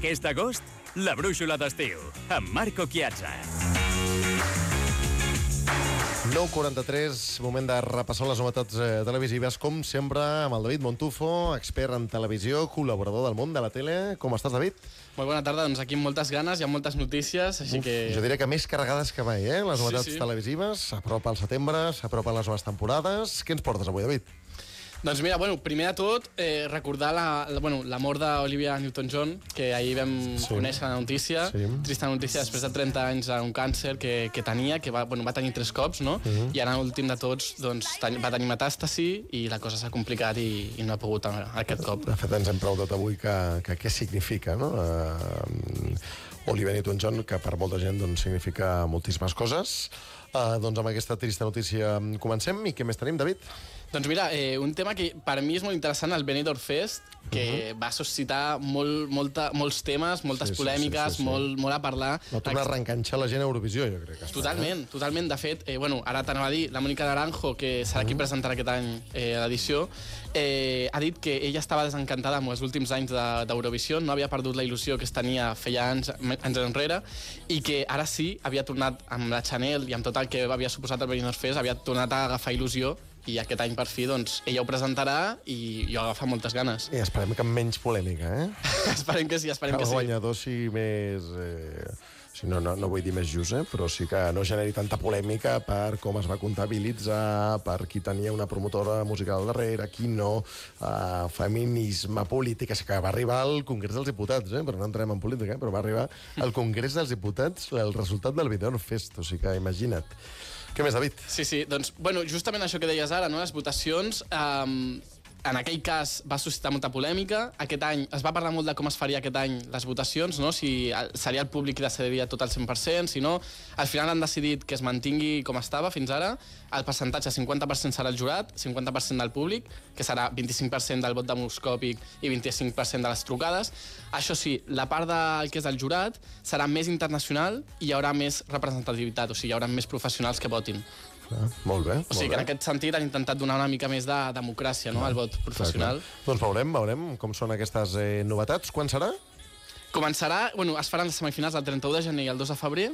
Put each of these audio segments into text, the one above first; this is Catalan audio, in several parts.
Aquest agost, la brúixola d'estiu, amb Marco Chiazza. 9.43, moment de repassar les novetats eh, televisives, com sempre, amb el David Montufo, expert en televisió, col·laborador del món de la tele. Com estàs, David? Molt bona tarda, doncs aquí amb moltes ganes, hi ha moltes notícies, així Uf, que... Jo diria que més carregades que mai, eh? Les Sí, novetats sí. televisives, s'apropa el setembre, s'apropen les noves temporades. Què ens portes avui, David? Doncs mira, bueno, primer de tot, eh, recordar la, la, bueno, la mort d'Olivia Newton-John, que ahir vam Sí. conèixer la notícia, Sí. trista notícia, després de 30 anys d'un càncer que, que tenia, que va, bueno, va tenir tres cops, no? Mhm. I ara l'últim de tots doncs, ten, va tenir metàstasi i la cosa s'ha complicat i, i no ha pogut a- aquest cop. De fet, ens hem preguntat avui que, que què significa, no? Uh, Oliver Newton-John, que per molta gent doncs, significa moltíssimes coses. Uh, doncs amb aquesta trista notícia comencem. I què més tenim, David? Doncs mira, eh, un tema que per mi és molt interessant, el Benidorm Fest, que va suscitar molt, molta, molts temes, moltes Sí, sí, polèmiques, sí, sí, sí. Molt, molt a parlar. No torna a reenganxar la gent a Eurovisió, jo crec. Que està, Totalment, totalment. De fet, eh, bueno, ara t'anava a dir, la Mònica Naranjo, que serà qui presentarà aquest any eh, l'edició, eh, ha dit que ella estava desencantada amb els últims anys de- d'Eurovisió, no havia perdut la il·lusió que es tenia feia anys, anys enrere, i que ara sí havia tornat amb la Chanel i amb tot el que havia suposat el Benidorm Fest, havia tornat a agafar il·lusió i aquest any per fi doncs, ella ho presentarà i jo agafa moltes ganes. I esperem que amb menys polèmica, eh? esperem que sí, esperem Que que el sí. guanyador sigui més... Eh, si no, no, no vull dir més just, eh? però sí que no generi tanta polèmica per com es va comptabilitzar, per qui tenia una promotora musical al darrere, qui no, eh, feminisme, política... És que va arribar al Congrés dels Diputats, eh? però no entrem en política, eh? però va arribar al Congrés dels Diputats el resultat del Benidorm Fest, o sigui que imagina't. Què més, David? Sí, sí, doncs, bueno, justament això que deies ara, no? les votacions, um, en aquell cas va suscitar molta polèmica. Aquest any es va parlar molt de com es faria aquest any les votacions, no? si el- seria el públic qui decidiria tot al 100%, si no... Al final han decidit que es mantingui com estava fins ara, el percentatge 50% serà el jurat, 50% del públic, que serà 25% del vot demoscòpic i 25% de les trucades. Això sí, la part del que és el jurat serà més internacional i hi haurà més representativitat, o sigui, hi haurà més professionals que votin. Ah, molt bé. O sigui que en aquest sentit han intentat donar una mica més de democràcia no, al vot professional. Clar, clar. Doncs veurem, veurem com són aquestes eh, novetats. Quan serà? Començarà, bueno, es faran les semifinals el 31 de gener i el 2 de febrer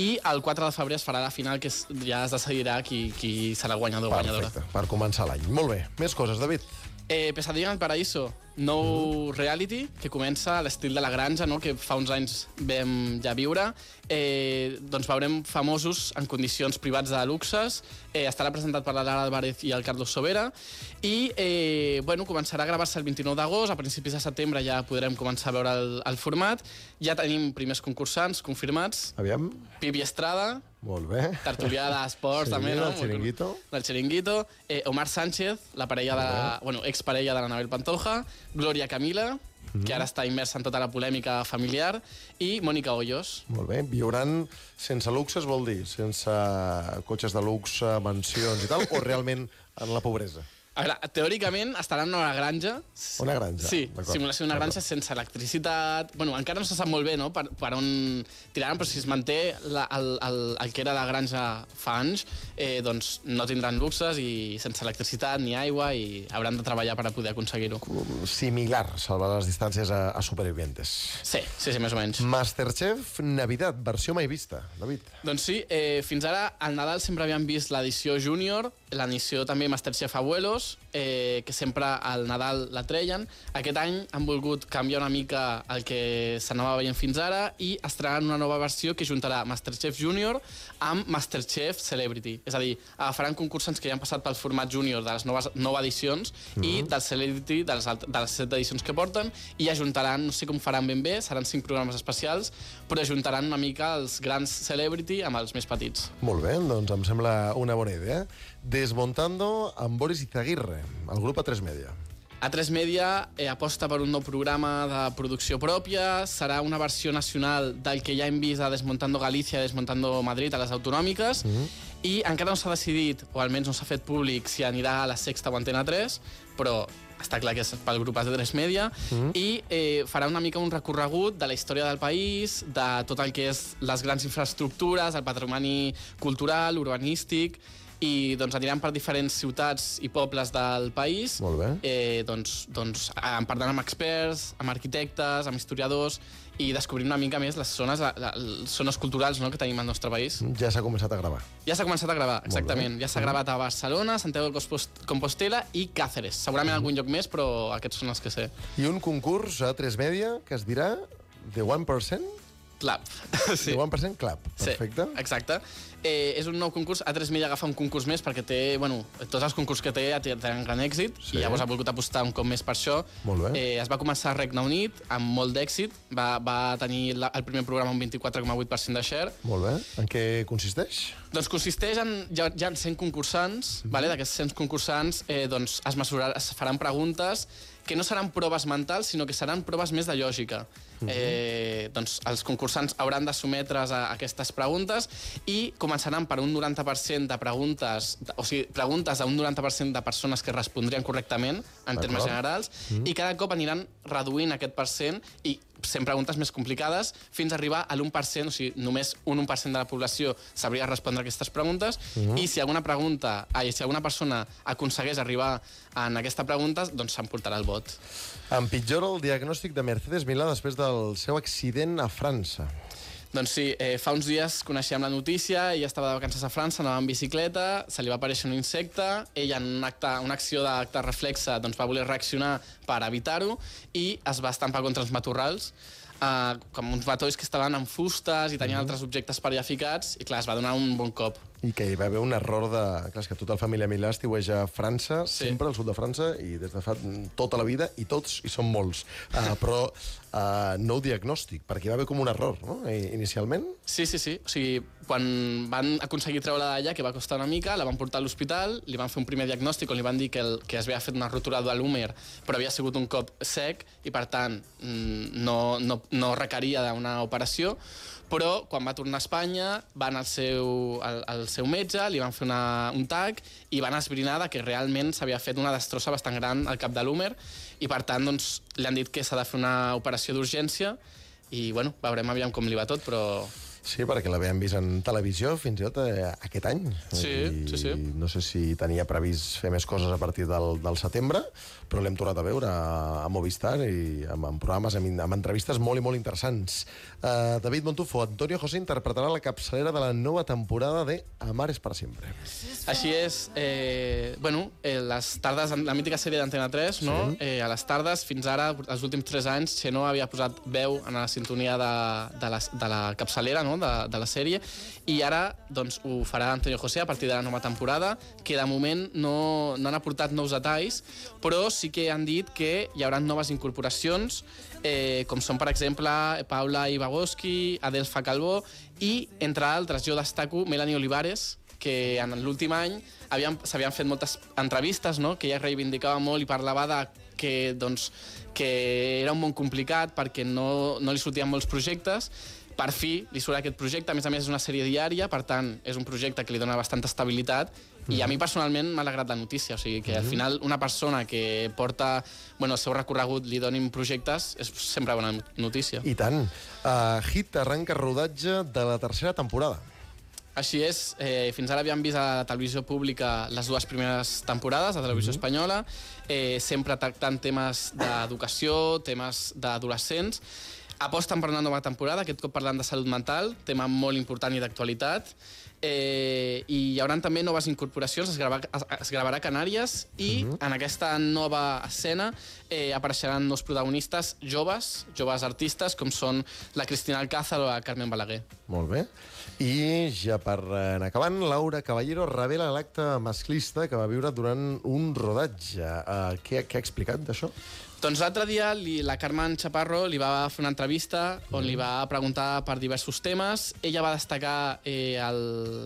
i el 4 de febrer es farà la final que es, ja es decidirà qui, qui serà el guanyador o guanyadora. Perfecte, per començar l'any. Molt bé. Més coses, David. Eh, Pesadilla en el Paraíso, nou reality que comença a l'estil de la granja, no? que fa uns anys vam ja viure. Eh, doncs veurem famosos en condicions privats de luxes. Eh, estarà presentat per la Lara Álvarez i el Carlos Sobera. I eh, bueno, començarà a gravar-se el 29 d'agost. A principis de setembre ja podrem començar a veure el, el format. Ja tenim primers concursants confirmats. Aviam. Pipi Estrada, Molt bé. tertulià d'esports també, no? del Chiringuito. Del Chiringuito. Eh, Omar Sánchez, la parella de bueno, exparella de l'Anabel Pantoja. Gloria Camila, Mhm. que ara està immersa en tota la polèmica familiar. I Mònica Hoyos. Molt bé. Viuran sense luxes, vol dir? Sense cotxes de luxe, mansions i tal, o realment en la pobresa? Teòricament estaran en una granja. Una granja, Sí, simulació d'una granja sense electricitat... Bueno, encara no se sap molt bé no? per, per on tiraran, però si es manté la, el, el, el que era la granja fa anys, eh, doncs no tindran luxes i sense electricitat ni aigua i hauran de treballar per a poder aconseguir-ho. Similar, salvar les distàncies a, a Supervivientes. Sí, sí, sí, més o menys. Masterchef Navidad, versió mai vista. David. Doncs sí, eh, fins ara al Nadal sempre havíem vist l'edició júnior, l'edició també Masterchef Abuelos, eh, que sempre al Nadal la treien. Aquest any han volgut canviar una mica el que s'anava veient fins ara i estrenaran una nova versió que juntarà Masterchef Junior amb Masterchef Celebrity. És a dir, agafaran concursants que ja han passat pel format júnior de les noves noves edicions i del Celebrity de les, de les set edicions que porten i ajuntaran, no sé com faran ben bé, seran cinc programes especials, però ajuntaran una mica els grans Celebrity amb els més petits. Molt bé, doncs em sembla una bona idea. Desmontando amb Boris Izaguirre, el grup A3 Media. A3 Media eh, aposta per un nou programa de producció pròpia, serà una versió nacional del que ja hem vist a Desmontando Galícia, Desmontando Madrid, a les autonòmiques, mm -hmm. i encara no s'ha decidit, o almenys no s'ha fet públic, si anirà a la Sexta o Antena 3, però està clar que és pel grup A3 Media, mm. i eh, farà una mica un recorregut de la història del país, de tot el que és les grans infraestructures, el patrimoni cultural, urbanístic, i doncs aniran per diferents ciutats i pobles del país Molt bé. eh, doncs, doncs, eh, parlant amb experts, amb arquitectes, amb historiadors i descobrint una mica més les zones, les zones culturals no, que tenim al nostre país. Ja s'ha començat a gravar. Ja s'ha començat a gravar, exactament. Ja s'ha gravat a Barcelona, Santiago de Compos- Compostela i Càceres. Segurament algun lloc més, però aquests són els que sé. I un concurs a 3 Media que es dirà The 1%? Clap. Sí. The 1% Club. Perfecte. Sí, exacte. Eh, és un nou concurs. A3 Media agafa un concurs més perquè té, bueno, tots els concursos que té ja tenen gran èxit Sí. i llavors ha volgut apostar un cop més per això. Molt bé. Eh, es va començar al Regne Unit amb molt d'èxit. Va, va tenir la, el primer programa un 24,8% de share. Molt bé. En què consisteix? Doncs consisteix en... Ha, hi ha 100 concursants, Mhm. vale? d'aquests 100 concursants eh, doncs es, mesurar, es faran preguntes que no seran proves mentals, sinó que seran proves més de lògica. Mhm. eh, doncs els concursants hauran de sometre's a aquestes preguntes i començaran per un 90% de preguntes, o sigui, preguntes a un 90% de persones que respondrien correctament, en termes generals, i cada cop aniran reduint aquest percent i 100 preguntes més complicades fins a arribar a l'1%, o sigui, només un 1% de la població sabria respondre aquestes preguntes i si alguna pregunta, ai, si alguna persona aconsegueix arribar en aquesta pregunta, doncs s'emportarà el vot. Empitjora el diagnòstic de Mercedes Milà després del seu accident a França. Doncs sí, eh, fa uns dies coneixíem la notícia, ella estava de vacances a França, anava en bicicleta, se li va aparèixer un insecte, ella en un acte, una acció d'acte reflexe doncs, va voler reaccionar per evitar-ho i es va estampar contra els matorrals, eh, com uns batolls que estaven en fustes i tenien altres objectes per allà ficats, i clar, es va donar un bon cop. I que hi va haver un error de... Clar, que tota la família Milà estiueja a França, sí. sempre al sud de França, i des de fa tota la vida, i tots, i són molts. Uh, però uh, no diagnòstic, perquè hi va haver com un error, no?, inicialment. Sí, sí, sí. O sigui, quan van aconseguir treure-la d'allà, que va costar una mica, la van portar a l'hospital, li van fer un primer diagnòstic on li van dir que, el, que es havia fet una rotura de l'húmer, però havia sigut un cop sec i, per tant, mm, no, no, no requeria d'una operació, però quan va tornar a Espanya van al seu, al, al seu metge, li van fer una, un TAC i van esbrinar que realment s'havia fet una destrossa bastant gran al cap de l'húmer i per tant doncs, li han dit que s'ha de fer una operació d'urgència i bueno, veurem aviam com li va tot, però Sí, perquè l'havíem vist en televisió fins i tot eh, aquest any. Sí, I sí, sí. No sé si tenia previst fer més coses a partir del, del setembre, però l'hem tornat a veure a, a Movistar i amb, amb programes, amb, amb entrevistes molt i molt interessants. Uh, David Montufo, Antonio José interpretarà la capçalera de la nova temporada de Amares para siempre. Així és, eh, bueno, eh, les tardes, la mítica sèrie d'Antena 3, no? Sí. Eh, a les tardes, fins ara, els últims 3 anys, Xenó havia posat veu en la sintonia de, de, la, de la capçalera, no?, de, de la sèrie, i ara, doncs, ho farà Antonio José a partir de la nova temporada, que de moment no, no han aportat nous detalls, però sí que han dit que hi haurà noves incorporacions, eh, com són, per exemple, Paula Ibagoski, Adelfa Calvó, i, entre altres, jo destaco Melanie Olivares, que en l'últim any havien- s'havien fet moltes entrevistes, no? que ella reivindicava molt i parlava de que, doncs, que era un món complicat perquè no, no li sortien molts projectes. Per fi li surt aquest projecte, a més a més és una sèrie diària, per tant és un projecte que li dona bastanta estabilitat i a mi personalment m'ha alegrat la notícia, o sigui que al final una persona que porta bueno, el seu recorregut li donin projectes és sempre bona notícia. I tant. Uh, Hit arranca rodatge de la tercera temporada. Així és, eh, fins ara havíem vist a la televisió pública les dues primeres temporades, a televisió espanyola, eh, sempre tractant temes d'educació, temes d'adolescents. Aposten per una nova temporada, aquest cop parlant de salut mental, tema molt important i d'actualitat. Eh, I hi haurà també noves incorporacions, es, grava, es, es gravarà Canàries i en aquesta nova escena eh, apareixeran nous protagonistes joves, joves artistes, com són la Cristina Alcázar o la Carmen Balaguer. Molt bé. I ja per eh, anar acabant, Laura Caballero revela l'acte masclista que va viure durant un rodatge. Uh, què, què ha explicat d'això? Doncs l'altre dia li, la Carmen Chaparro li va fer una entrevista on li va preguntar per diversos temes. Ella va destacar eh, el,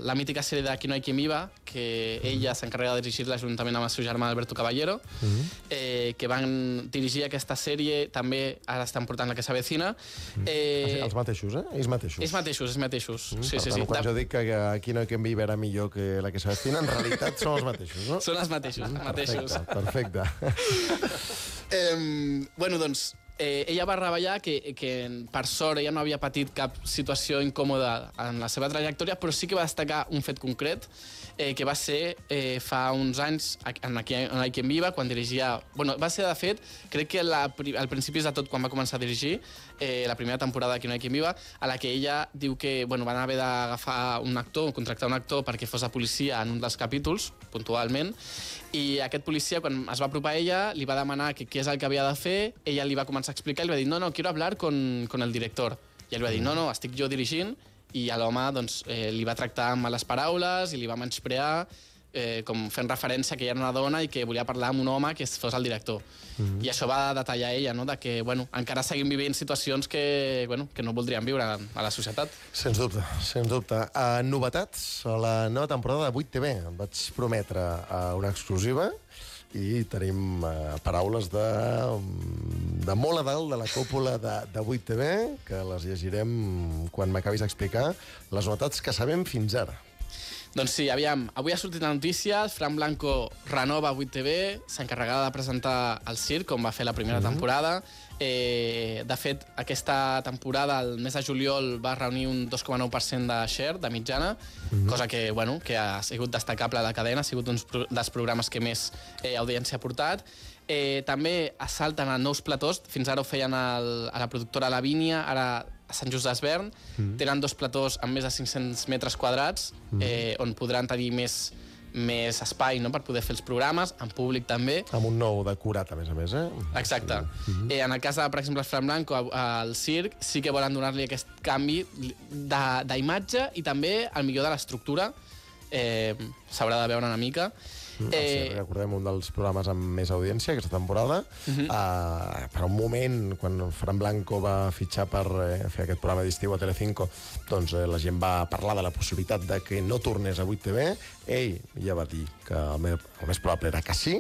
la mítica sèrie de Aquí no hay quien viva, que ella s'encarrega de dirigir-la juntament amb el seu germà Alberto Caballero, eh, que van dirigir aquesta sèrie, també ara estan portant la que s'avecina. Eh... Eh, Els mateixos, eh? Ells mateixos. ells mateixos, ells mateixos. Mm, Sí, per sí, tant, sí. quan jo dic que aquí no hi quien vive era millor que la que s'avecina, en realitat són els mateixos, no? Són els mateixos, els mateixos. Perfecte, perfecte. Eh, bueno, doncs, eh, ella va revelar que, que per sort ella no havia patit cap situació incòmoda en la seva trajectòria, però sí que va destacar un fet concret, eh, que va ser eh, fa uns anys en Aquí, en Aquí en Viva, quan dirigia... Bueno, va ser, de fet, crec que la, al principi de tot, quan va començar a dirigir, eh, la primera temporada d'Aquí no Aquí en Viva, a la que ella diu que bueno, van haver d'agafar un actor, contractar un actor perquè fos a policia en un dels capítols, puntualment, i aquest policia, quan es va apropar a ella, li va demanar que què és el que havia de fer, ella li va començar explicar i li va dir, no, no, quiero hablar con, con el director. I ell va dir, no, no, estic jo dirigint, i a l'home doncs, eh, li va tractar amb males paraules i li va menysprear, eh, com fent referència que ella era una dona i que volia parlar amb un home que fos el director. Mm -hmm. I això va detallar ella, no? de que bueno, encara seguim vivint situacions que, bueno, que no voldríem viure a la societat. Sens dubte, sens dubte. Uh, novetats a la nova temporada de 8TV. Em vaig prometre uh, una exclusiva i tenim uh, paraules de, de molt a dalt de la cúpula de, de 8TV, que les llegirem quan m'acabis d'explicar les novetats que sabem fins ara. Doncs sí, aviam, avui ha sortit la notícia, Fran Blanco renova 8TV, s'encarregava de presentar el circ, com va fer la primera mm -hmm. temporada. Eh, de fet, aquesta temporada, el mes de juliol, va reunir un 2,9% de share, de mitjana, mm -hmm. cosa que, bueno, que ha sigut destacable de cadena, ha sigut un dels programes que més eh, audiència ha portat. Eh, també salten a nous platós, fins ara ho feien el, a la productora Lavínia, ara a Sant Just d'Esvern. Mm. Tenen dos platós amb més de 500 metres quadrats, mm. eh, on podran tenir més, més espai no? per poder fer els programes, en públic també. Amb un nou decorat, a més a més, eh? Exacte. Mm -hmm. eh, en el cas de, per exemple, el Fran Blanco, al circ, sí que volen donar-li aquest canvi d'imatge i també el millor de l'estructura. Eh, S'haurà de veure una mica. Eh... Sí, recordem un dels programes amb més audiència aquesta temporada. Uh -huh. uh, per un moment, quan Fran Blanco va fitxar per eh, fer aquest programa d'estiu a Telecinco, doncs eh, la gent va parlar de la possibilitat de que no tornés a 8TV. Ell ja va dir que el, més, el més probable era que sí.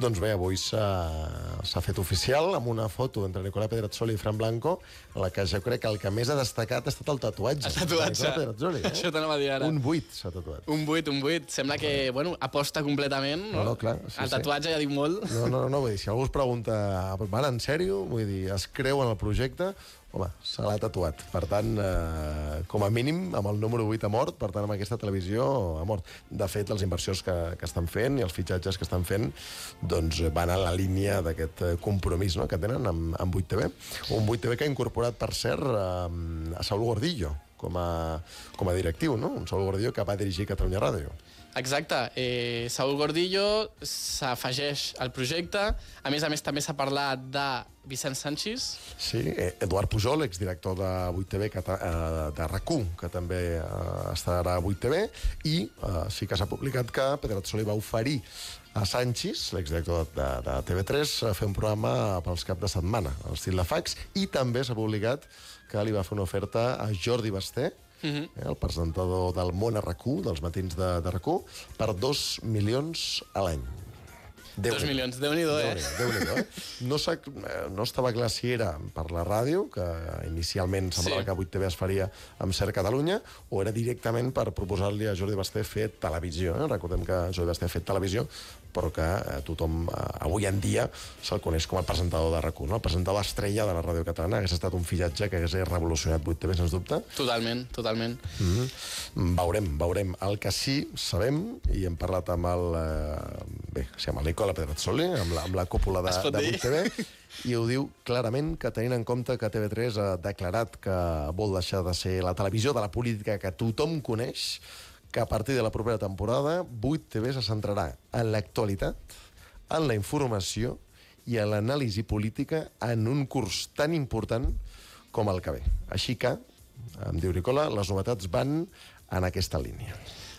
Doncs bé, avui s'ha fet oficial amb una foto entre Nicolà Pedrazzoli i Fran Blanco, en la que jo crec que el que més ha destacat ha estat el tatuatge. El tatuatge. Eh? Això t'anava a dir ara. Un 8 s'ha tatuat. Un 8, un 8. Sembla que, bueno, aposta completament, no? No, no clar. Sí, el tatuatge sí. ja diu molt. No, no, no, vull dir, si algú es pregunta, van en sèrio? Vull dir, es creu en el projecte? Home, se l'ha tatuat. Per tant, eh, com a mínim, amb el número 8 ha mort, per tant, amb aquesta televisió ha mort. De fet, les inversions que, que estan fent i els fitxatges que estan fent doncs, van a la línia d'aquest eh, compromís no?, que tenen amb, amb 8TV. Un 8TV que ha incorporat, per cert, eh, a Saúl Gordillo com a, com a directiu, no? Un Saúl Gordillo que va dirigir Catalunya Ràdio. Exacte. Eh, Saúl Gordillo s'afegeix al projecte. A més a més, també s'ha parlat de Vicent Sanchis. Sí, eh, Eduard Pujol, exdirector de 8TV, que, eh, de RAC1, que també eh, estarà a 8TV, i eh, sí que s'ha publicat que Pedrazzoli va oferir a Sanchis, l'exdirector de, de TV3, a fer un programa pels cap de setmana, al estil de fax, i també s'ha publicat que li va fer una oferta a Jordi Basté, uh -huh. eh, el presentador del món a dels matins de, de rac per dos milions a l'any. Déu Dos milions, déu nhi eh? Déu nhi eh? No, eh, no estava clar si era per la ràdio, que inicialment semblava sí. que 8TV es faria amb Cert Catalunya, o era directament per proposar-li a Jordi Basté fer televisió. Eh? Recordem que Jordi Basté ha fet televisió, però que eh, tothom eh, avui en dia se'l coneix com el presentador de rac no? el presentador estrella de la ràdio catalana, hagués estat un fillatge que hagués revolucionat 8TV, sens dubte. Totalment, totalment. Mm -hmm. Veurem, veurem. El que sí sabem, i hem parlat amb el, eh, bé, sí, amb el Nicola Pedrazzoli, amb la, amb la cúpula de, de 8TV, i ho diu clarament que tenint en compte que TV3 ha declarat que vol deixar de ser la televisió de la política que tothom coneix, que a partir de la propera temporada 8TV se centrarà en l'actualitat, en la informació i en l'anàlisi política en un curs tan important com el que ve. Així que, em diu Nicola, les novetats van en aquesta línia.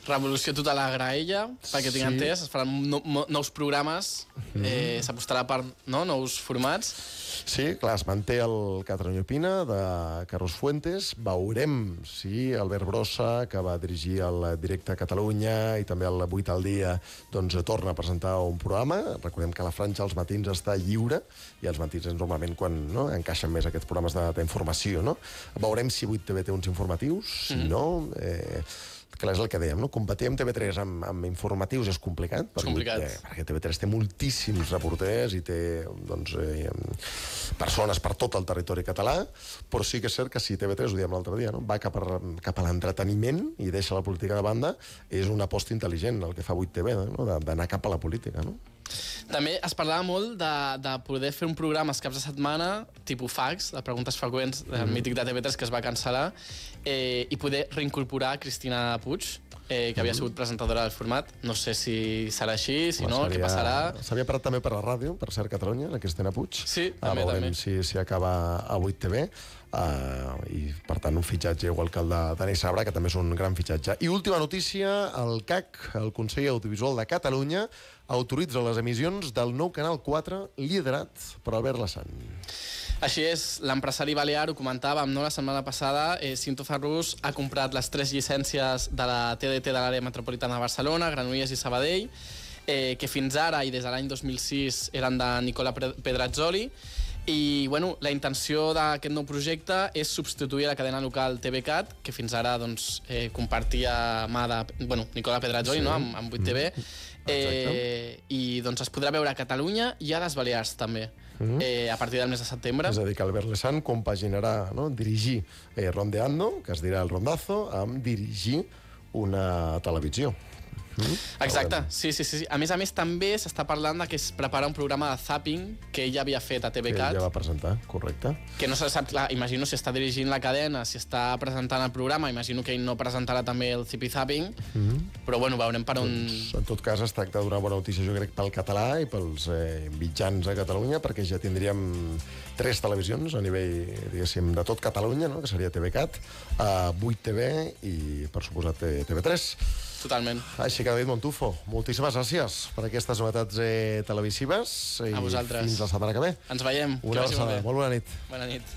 Revolució total a Graella, perquè tinc sí. entès, es faran no, nous programes, mm -hmm. eh, s'apostarà per no, nous formats. Sí, clar, es manté el Catalunya Opina de Carlos Fuentes. Veurem si Albert Brossa, que va dirigir el Directe a Catalunya i també el 8 al dia, doncs torna a presentar un programa. Recordem que la franja als matins està lliure i els matins és normalment quan no, encaixen més aquests programes d'informació. No? Veurem si 8TV té uns informatius, si mm -hmm. no... Eh, clar, és el que dèiem, no? competir amb TV3 amb, amb informatius és complicat, perquè, complicat. Eh, perquè TV3 té moltíssims reporters i té doncs, eh, persones per tot el territori català, però sí que és cert que si TV3, ho dèiem l'altre dia, no? va cap a, cap a l'entreteniment i deixa la política de banda, és una aposta intel·ligent el que fa 8TV, no? D'anar cap a la política. No? També es parlava molt de, de poder fer un programa els caps de setmana, tipus fax, de preguntes freqüents, del mític de TV3 que es va cancel·lar, eh, i poder reincorporar Cristina Puig, eh, que havia sigut presentadora del format. No sé si serà així, si no, què passarà. S'havia parat també per la ràdio, per Cert Catalunya, la Cristina Puig. Sí, Ah, també, veurem també. si, si acaba a 8TV. Uh, i per tant un fitxatge igual que el de Dani Sabra que també és un gran fitxatge i última notícia, el CAC el Consell Audiovisual de Catalunya autoritza les emissions del nou Canal 4 liderat per Albert Lassan Així és, l'empresari balear, ho comentàvem no, la setmana passada, eh, Cinto Ferrus ha comprat les tres llicències de la TDT de l'àrea metropolitana de Barcelona, Granollers i Sabadell, eh, que fins ara i des de l'any 2006 eren de Nicola Pedrazzoli, i bueno, la intenció d'aquest nou projecte és substituir la cadena local TVCAT, que fins ara doncs, eh, compartia mà de bueno, Nicola Pedrazzoli Sí. no, amb, amb 8TV, eh, i doncs es podrà veure a Catalunya i a les Balears també, eh, a partir del mes de setembre. és a dir, que Albert Lassan compaginarà no? dirigir eh, Rondeando, que es dirà el Rondazo, amb dirigir una televisió Exacte, sí, sí, sí. sí. A més a més, també s'està parlant de que es prepara un programa de zapping que ell havia fet a que TVCAT, ja va presentar, correcte que no se sap, clar, imagino si està dirigint la cadena, si està presentant el programa, imagino que ell no presentarà també el Zippy Zapping, però bueno, veurem per on... Doncs, en tot cas, es tracta d'una bona notícia, jo crec, pel català i pels eh, mitjans a Catalunya, perquè ja tindríem tres televisions a nivell, diguéssim, de tot Catalunya, no? que seria TVCAT, eh, 8TV i, per suposat, eh, TV3. Totalment. Així que, David Montufo, moltíssimes gràcies per aquestes novetats eh, televisives. I A vosaltres. Fins la setmana que ve. Ens veiem. Una que vagi molt abraçada. bé. Molt bona nit. Bona nit.